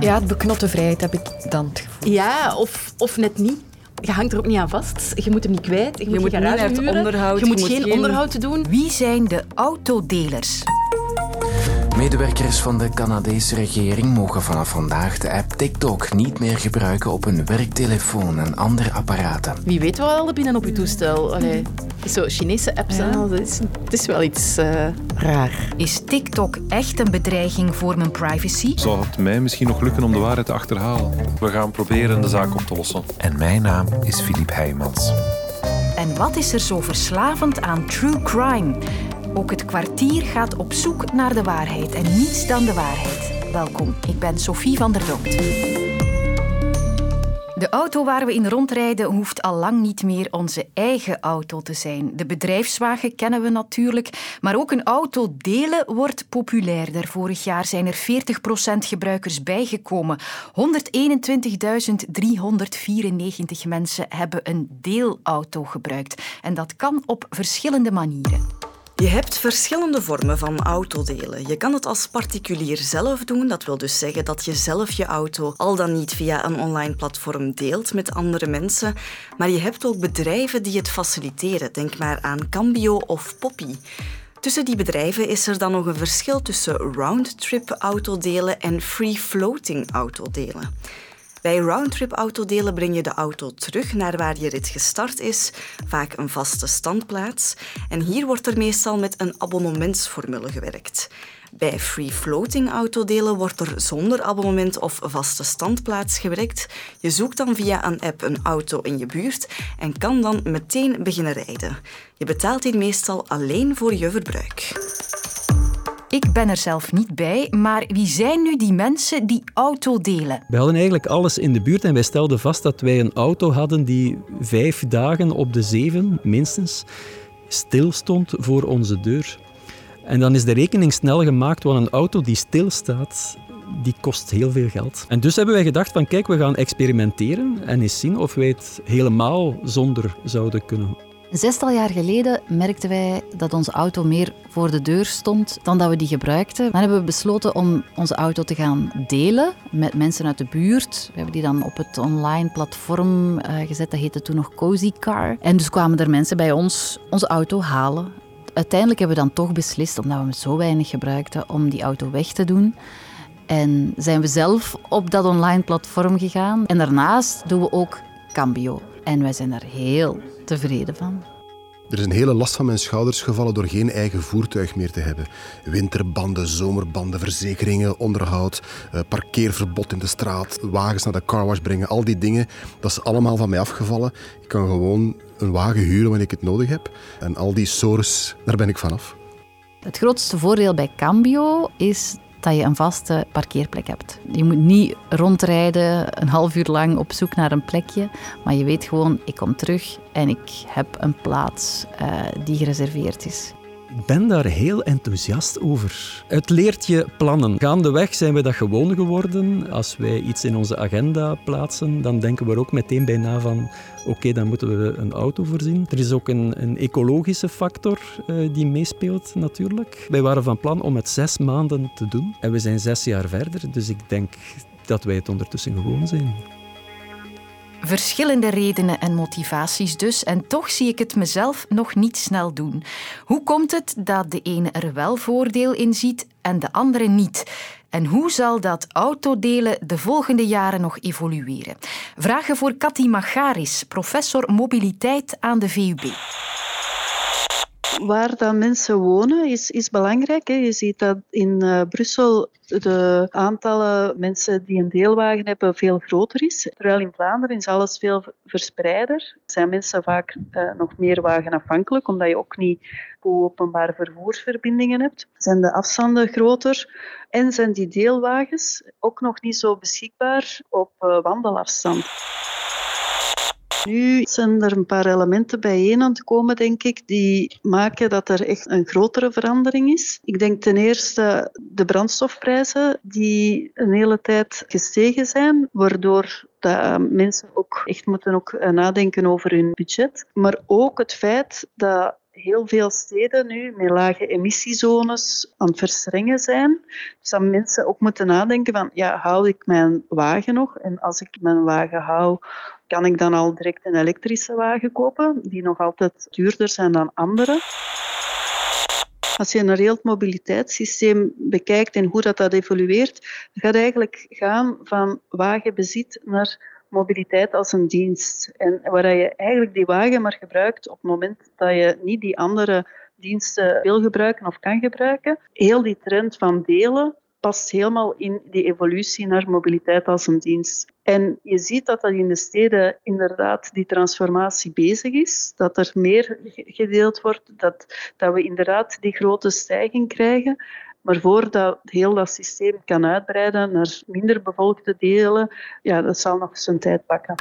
Ja, beknotte vrijheid heb ik dan het gevoel. Ja, of, of net niet. Je hangt er ook niet aan vast. Je moet hem niet kwijt. Je, Je moet, moet je niet naar het onderhoud, Je moet je moet geen, geen- onderhoud doen. Wie zijn de autodelers? Medewerkers van de Canadese regering mogen vanaf vandaag de app TikTok niet meer gebruiken op hun werktelefoon en andere apparaten. Wie weet wat al er binnen op je toestel. Allee, zo Chinese apps en al. Dat is, het is wel iets eh, raar. Is TikTok echt een bedreiging voor mijn privacy? Zou het mij misschien nog lukken om de waarheid te achterhalen? We gaan proberen de zaak op te lossen. En mijn naam is Filip Heijmans. En wat is er zo verslavend aan true crime? Kwartier gaat op zoek naar de waarheid en niets dan de waarheid. Welkom, ik ben Sophie van der Dokt. De auto waar we in rondrijden hoeft al lang niet meer onze eigen auto te zijn. De bedrijfswagen kennen we natuurlijk, maar ook een auto delen wordt populairder. Vorig jaar zijn er 40% gebruikers bijgekomen. 121.394 mensen hebben een deelauto gebruikt. En dat kan op verschillende manieren. Je hebt verschillende vormen van autodelen. Je kan het als particulier zelf doen. Dat wil dus zeggen dat je zelf je auto al dan niet via een online platform deelt met andere mensen. Maar je hebt ook bedrijven die het faciliteren. Denk maar aan Cambio of Poppy. Tussen die bedrijven is er dan nog een verschil tussen roundtrip autodelen en free-floating autodelen. Bij roundtrip autodelen breng je de auto terug naar waar je rit gestart is, vaak een vaste standplaats. En hier wordt er meestal met een abonnementsformule gewerkt. Bij free-floating autodelen wordt er zonder abonnement of vaste standplaats gewerkt. Je zoekt dan via een app een auto in je buurt en kan dan meteen beginnen rijden. Je betaalt hier meestal alleen voor je verbruik. Ik ben er zelf niet bij, maar wie zijn nu die mensen die auto delen? Wij hadden eigenlijk alles in de buurt en wij stelden vast dat wij een auto hadden die vijf dagen op de zeven, minstens, stilstond voor onze deur. En dan is de rekening snel gemaakt, want een auto die stilstaat, die kost heel veel geld. En dus hebben wij gedacht van kijk, we gaan experimenteren en eens zien of wij het helemaal zonder zouden kunnen. Een zestal jaar geleden merkten wij dat onze auto meer voor de deur stond dan dat we die gebruikten. Dan hebben we besloten om onze auto te gaan delen met mensen uit de buurt. We hebben die dan op het online platform eh, gezet, dat heette toen nog Cozy Car. En dus kwamen er mensen bij ons onze auto halen. Uiteindelijk hebben we dan toch beslist, omdat we hem zo weinig gebruikten, om die auto weg te doen. En zijn we zelf op dat online platform gegaan. En daarnaast doen we ook Cambio. En wij zijn daar heel tevreden van. Er is een hele last van mijn schouders gevallen door geen eigen voertuig meer te hebben. Winterbanden, zomerbanden, verzekeringen, onderhoud, eh, parkeerverbod in de straat, wagens naar de carwash brengen, al die dingen, dat is allemaal van mij afgevallen. Ik kan gewoon een wagen huren wanneer ik het nodig heb. En al die sores, daar ben ik vanaf. Het grootste voordeel bij Cambio is dat je een vaste parkeerplek hebt. Je moet niet rondrijden een half uur lang op zoek naar een plekje, maar je weet gewoon, ik kom terug en ik heb een plaats eh, die gereserveerd is. Ik ben daar heel enthousiast over. Het leert je plannen. Gaandeweg zijn we dat gewoon geworden. Als wij iets in onze agenda plaatsen, dan denken we er ook meteen bij na van oké, dan moeten we een auto voorzien. Er is ook een, een ecologische factor eh, die meespeelt natuurlijk. Wij waren van plan om het zes maanden te doen. En we zijn zes jaar verder, dus ik denk dat wij het ondertussen gewoon zijn. Verschillende redenen en motivaties dus, en toch zie ik het mezelf nog niet snel doen. Hoe komt het dat de ene er wel voordeel in ziet en de andere niet? En hoe zal dat autodelen de volgende jaren nog evolueren? Vragen voor Cathy Magaris, professor mobiliteit aan de VUB. Waar dat mensen wonen is, is belangrijk. Hè. Je ziet dat in uh, Brussel de aantallen mensen die een deelwagen hebben veel groter is. Terwijl in Vlaanderen is alles veel verspreider. Zijn mensen vaak uh, nog meer wagenafhankelijk, omdat je ook niet goede openbare vervoersverbindingen hebt. Zijn de afstanden groter en zijn die deelwagens ook nog niet zo beschikbaar op uh, wandelafstand. Nu zijn er een paar elementen bijeen aan het komen, denk ik, die maken dat er echt een grotere verandering is. Ik denk ten eerste de brandstofprijzen, die een hele tijd gestegen zijn, waardoor dat mensen ook echt moeten ook nadenken over hun budget. Maar ook het feit dat heel veel steden nu met lage emissiezones aan het verstrengen zijn. Dus dat mensen ook moeten nadenken van, ja, hou ik mijn wagen nog? En als ik mijn wagen hou, kan ik dan al direct een elektrische wagen kopen, die nog altijd duurder zijn dan andere. Als je een heel mobiliteitssysteem bekijkt en hoe dat, dat evolueert, gaat eigenlijk gaan van wagenbezit naar mobiliteit als een dienst. En waar je eigenlijk die wagen maar gebruikt op het moment dat je niet die andere diensten wil gebruiken of kan gebruiken. Heel die trend van delen past helemaal in die evolutie naar mobiliteit als een dienst. En je ziet dat dat in de steden inderdaad die transformatie bezig is, dat er meer gedeeld wordt, dat, dat we inderdaad die grote stijging krijgen. Maar voordat heel dat systeem kan uitbreiden naar minder bevolkte delen, ja, dat zal nog zijn tijd pakken.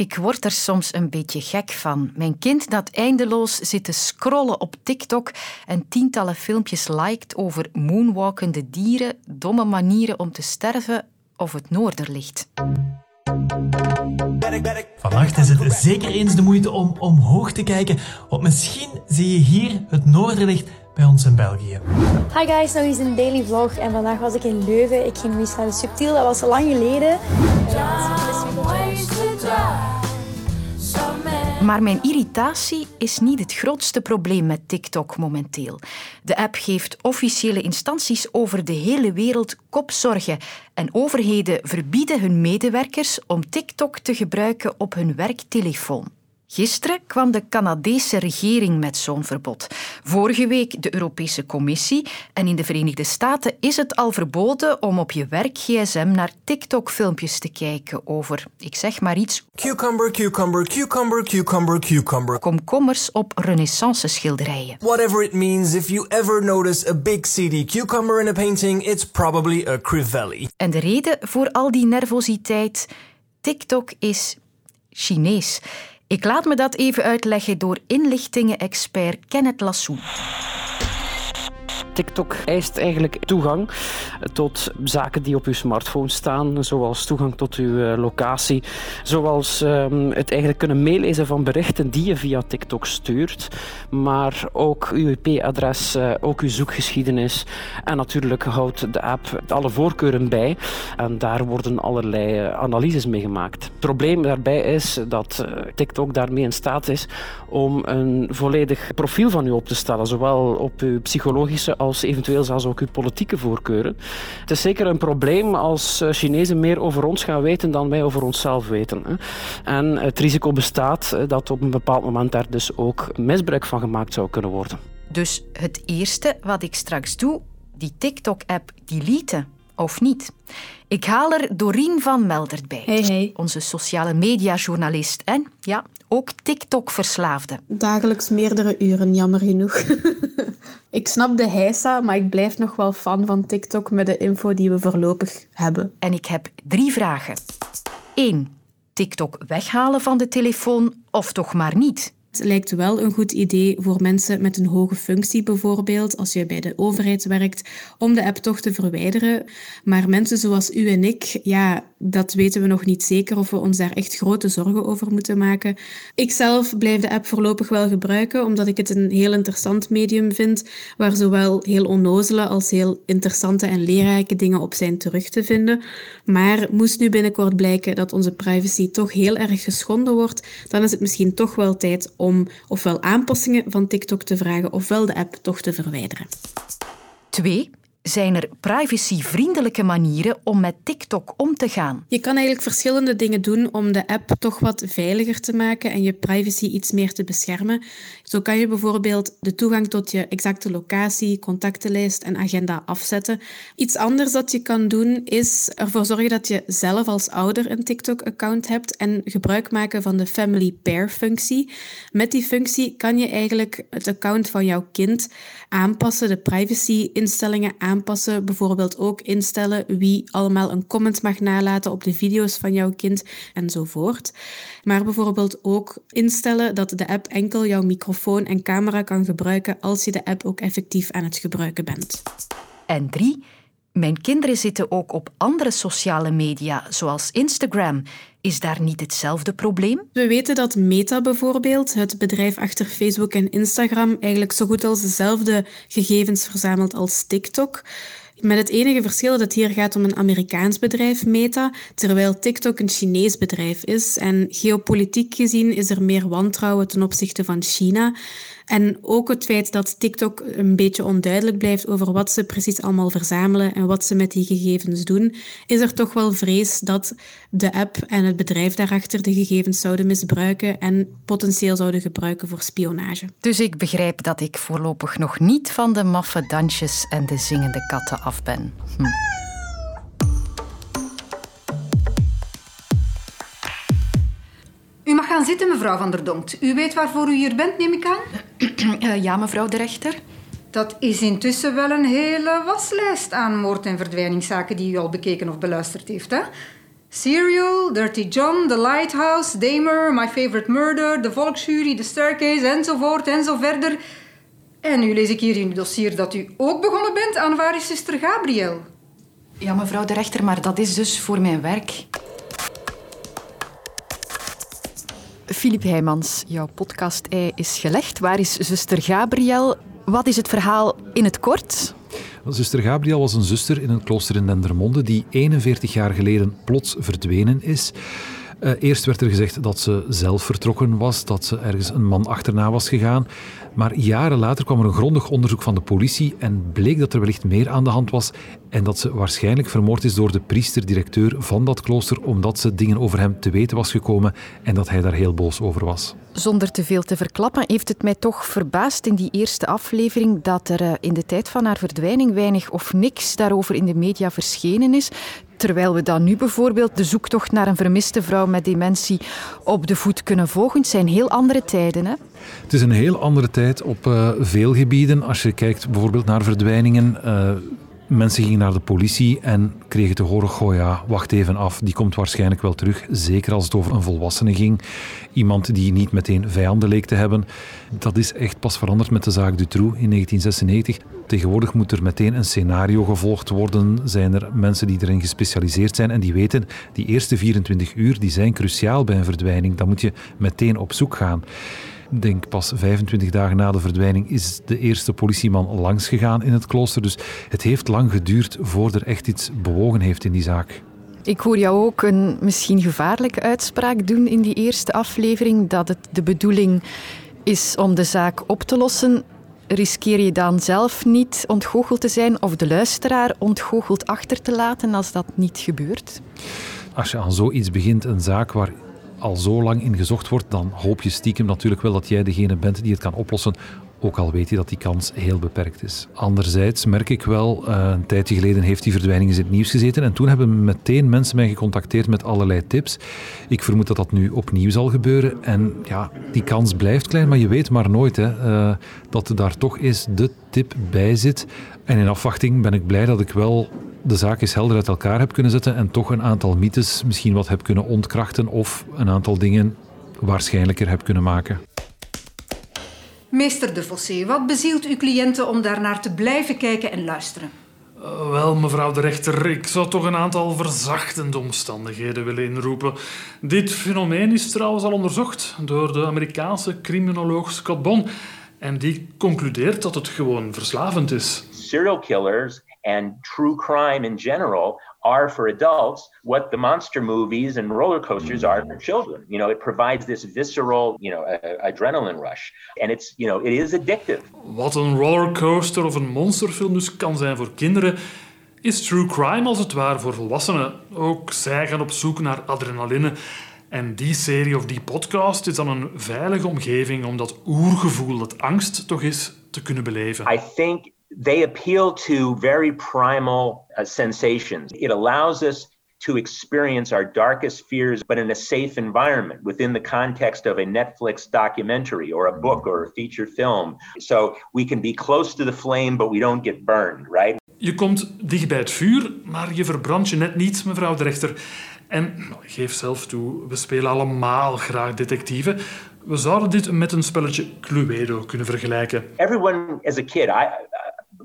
Ik word er soms een beetje gek van. Mijn kind dat eindeloos zit te scrollen op TikTok en tientallen filmpjes liked over moonwalkende dieren, domme manieren om te sterven of het noorderlicht. Vannacht is het zeker eens de moeite om omhoog te kijken, want misschien zie je hier het noorderlicht bij ons in België. Hi guys, nog eens een daily vlog en vandaag was ik in Leuven. Ik ging mis naar de subtiel, dat was lang geleden. Maar mijn irritatie is niet het grootste probleem met TikTok momenteel. De app geeft officiële instanties over de hele wereld kopzorgen en overheden verbieden hun medewerkers om TikTok te gebruiken op hun werktelefoon. Gisteren kwam de Canadese regering met zo'n verbod. Vorige week de Europese Commissie. En in de Verenigde Staten is het al verboden om op je werk-gsm naar TikTok-filmpjes te kijken over, ik zeg maar iets... Cucumber, cucumber, cucumber, cucumber, cucumber. Komkommers op renaissance-schilderijen. Whatever it means, if you ever notice a big cucumber in a painting, it's probably a crivelli. En de reden voor al die nervositeit? TikTok is Chinees. Ik laat me dat even uitleggen door inlichtingen-expert Kenneth Lassoen. TikTok eist eigenlijk toegang tot zaken die op uw smartphone staan, zoals toegang tot uw eh, locatie, zoals um, het eigenlijk kunnen meelezen van berichten die je via TikTok stuurt, maar ook uw IP-adres, uh, ook uw zoekgeschiedenis en natuurlijk houdt de app alle voorkeuren bij en daar worden allerlei uh, analyses mee gemaakt. Het probleem daarbij is dat TikTok daarmee in staat is om een volledig profiel van u op te stellen, zowel op uw psychologische als eventueel zelfs ook uw politieke voorkeuren. Het is zeker een probleem als eh, Chinezen meer over ons gaan weten dan wij over onszelf weten. En het risico bestaat eh, dat op een bepaald moment daar dus ook misbruik van gemaakt zou kunnen worden. Dus het eerste wat ik straks doe, die TikTok-app deleten of niet. Ik haal er Doreen van Meldert bij. Hey, hey. Onze sociale mediajournalist en ja, ook TikTok-verslaafde. Dagelijks meerdere uren, jammer genoeg. ik snap de heisa, maar ik blijf nog wel fan van TikTok met de info die we voorlopig hebben. En ik heb drie vragen. 1. TikTok weghalen van de telefoon of toch maar niet? Het lijkt wel een goed idee voor mensen met een hoge functie, bijvoorbeeld als je bij de overheid werkt, om de app toch te verwijderen. Maar mensen zoals u en ik, ja, dat weten we nog niet zeker of we ons daar echt grote zorgen over moeten maken. Ik zelf blijf de app voorlopig wel gebruiken, omdat ik het een heel interessant medium vind, waar zowel heel onnozele als heel interessante en leerrijke dingen op zijn terug te vinden. Maar moest nu binnenkort blijken dat onze privacy toch heel erg geschonden wordt, dan is het misschien toch wel tijd om ofwel aanpassingen van TikTok te vragen ofwel de app toch te verwijderen. 2 zijn er privacyvriendelijke manieren om met TikTok om te gaan? Je kan eigenlijk verschillende dingen doen om de app toch wat veiliger te maken en je privacy iets meer te beschermen. Zo kan je bijvoorbeeld de toegang tot je exacte locatie, contactenlijst en agenda afzetten. Iets anders dat je kan doen is ervoor zorgen dat je zelf als ouder een TikTok-account hebt en gebruik maken van de Family Pair-functie. Met die functie kan je eigenlijk het account van jouw kind aanpassen, de privacy-instellingen aanpassen. Bijvoorbeeld ook instellen wie allemaal een comment mag nalaten op de video's van jouw kind enzovoort. Maar bijvoorbeeld ook instellen dat de app enkel jouw microfoon en camera kan gebruiken als je de app ook effectief aan het gebruiken bent. En drie, mijn kinderen zitten ook op andere sociale media, zoals Instagram. Is daar niet hetzelfde probleem? We weten dat Meta bijvoorbeeld, het bedrijf achter Facebook en Instagram, eigenlijk zo goed als dezelfde gegevens verzamelt als TikTok. Met het enige verschil dat het hier gaat om een Amerikaans bedrijf, Meta, terwijl TikTok een Chinees bedrijf is. En geopolitiek gezien is er meer wantrouwen ten opzichte van China. En ook het feit dat TikTok een beetje onduidelijk blijft over wat ze precies allemaal verzamelen en wat ze met die gegevens doen, is er toch wel vrees dat de app en het bedrijf daarachter de gegevens zouden misbruiken en potentieel zouden gebruiken voor spionage. Dus ik begrijp dat ik voorlopig nog niet van de maffe dansjes en de zingende katten af ben. Hm. Gaan zitten, mevrouw Van der Donkt. U weet waarvoor u hier bent, neem ik aan? Uh, ja, mevrouw de rechter. Dat is intussen wel een hele waslijst aan moord- en verdwijningszaken die u al bekeken of beluisterd heeft, hè? Serial, Dirty John, The Lighthouse, Damer, My Favorite Murder, The Volksjury, The Staircase, enzovoort en zo verder. En nu lees ik hier in uw dossier dat u ook begonnen bent aan Waar is zuster Gabriel? Ja, mevrouw de rechter, maar dat is dus voor mijn werk. Filip Heijmans, jouw podcast-ei is gelegd. Waar is zuster Gabriel? Wat is het verhaal in het kort? Zuster Gabriel was een zuster in een klooster in Dendermonde die 41 jaar geleden plots verdwenen is. Uh, eerst werd er gezegd dat ze zelf vertrokken was, dat ze ergens een man achterna was gegaan. Maar jaren later kwam er een grondig onderzoek van de politie en bleek dat er wellicht meer aan de hand was en dat ze waarschijnlijk vermoord is door de priester-directeur van dat klooster omdat ze dingen over hem te weten was gekomen en dat hij daar heel boos over was. Zonder te veel te verklappen heeft het mij toch verbaasd in die eerste aflevering dat er eh, in de tijd van haar verdwijning weinig of niks daarover in de media verschenen is. Terwijl we dan nu bijvoorbeeld de zoektocht naar een vermiste vrouw met dementie op de voet kunnen volgen. Het zijn heel andere tijden. Hè? Het is een heel andere tijd op uh, veel gebieden. Als je kijkt bijvoorbeeld naar verdwijningen. Uh, mensen gingen naar de politie en kregen te horen: Goh ja, wacht even af, die komt waarschijnlijk wel terug. Zeker als het over een volwassene ging. Iemand die niet meteen vijanden leek te hebben. Dat is echt pas veranderd met de zaak Dutroux in 1996. Tegenwoordig moet er meteen een scenario gevolgd worden. Zijn er mensen die erin gespecialiseerd zijn en die weten, die eerste 24 uur die zijn cruciaal bij een verdwijning. Dan moet je meteen op zoek gaan. Denk pas 25 dagen na de verdwijning is de eerste politieman langsgegaan in het klooster. Dus het heeft lang geduurd voordat er echt iets bewogen heeft in die zaak. Ik hoor jou ook een misschien gevaarlijke uitspraak doen in die eerste aflevering, dat het de bedoeling is om de zaak op te lossen. Riskeer je dan zelf niet ontgoocheld te zijn of de luisteraar ontgoocheld achter te laten als dat niet gebeurt? Als je aan zoiets begint, een zaak waar al zo lang in gezocht wordt, dan hoop je stiekem natuurlijk wel dat jij degene bent die het kan oplossen. Ook al weet je dat die kans heel beperkt is. Anderzijds merk ik wel, uh, een tijdje geleden heeft die verdwijning in het nieuws gezeten. En toen hebben meteen mensen mij gecontacteerd met allerlei tips. Ik vermoed dat dat nu opnieuw zal gebeuren. En ja, die kans blijft klein, maar je weet maar nooit hè, uh, dat er daar toch eens de tip bij zit. En in afwachting ben ik blij dat ik wel de zaak eens helder uit elkaar heb kunnen zetten en toch een aantal mythes misschien wat heb kunnen ontkrachten of een aantal dingen waarschijnlijker heb kunnen maken. Meester de Fossé, wat bezielt uw cliënten om daarnaar te blijven kijken en luisteren? Uh, wel, mevrouw de rechter, ik zou toch een aantal verzachtende omstandigheden willen inroepen. Dit fenomeen is trouwens al onderzocht door de Amerikaanse criminoloog Scott Bon. En die concludeert dat het gewoon verslavend is. Serial killers and true crime in general are for adults what the monster movies and roller coasters are for children. You know, it provides this visceral, you know, uh, adrenaline rush. And it's, you know, it is addictive. Wat een rollercoaster of een monsterfilm dus kan zijn voor kinderen, is true crime als het ware voor volwassenen. Ook zij gaan op zoek naar adrenaline. En die serie of die podcast is dan een veilige omgeving om dat oergevoel, dat angst toch is, te kunnen beleven. I think they appeal to very primal uh, sensations. It allows us to experience our darkest fears, but in a safe environment within the context of a Netflix documentary or a book or a feature film. So we can be close to the flame, but we don't get burned, right? Je komt dicht bij het vuur, maar je verbrandt je net niet, mevrouw de rechter. En nou, ik geef zelf toe, we spelen allemaal graag detectieven. We zouden dit met een spelletje Cluedo kunnen vergelijken. Everyone as a kid, I,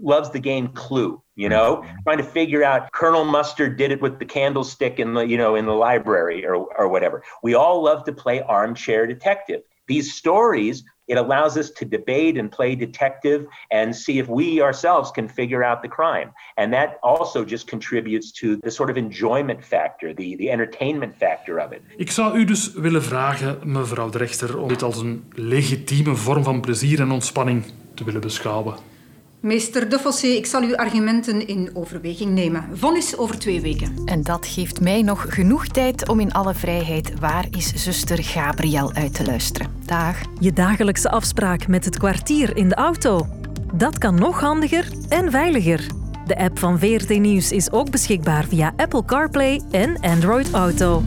loves the game Clue. You know, mm-hmm. trying to figure out Colonel Mustard did it with the candlestick in the you know in the library or or whatever. We all love to play armchair detective. These stories it allows us to debate and play detective and see if we ourselves can figure out the crime. And that also just contributes to the sort of enjoyment factor, the, the entertainment factor of it. Ik zou u dus willen vragen, mevrouw de rechter, om dit als een legitieme vorm van plezier en ontspanning te willen beschouwen. Meester De Fossé, ik zal uw argumenten in overweging nemen. Vonnis over twee weken. En dat geeft mij nog genoeg tijd om in alle vrijheid Waar is zuster Gabriel uit te luisteren. Dag. Je dagelijkse afspraak met het kwartier in de auto. Dat kan nog handiger en veiliger. De app van VRT Nieuws is ook beschikbaar via Apple CarPlay en Android Auto.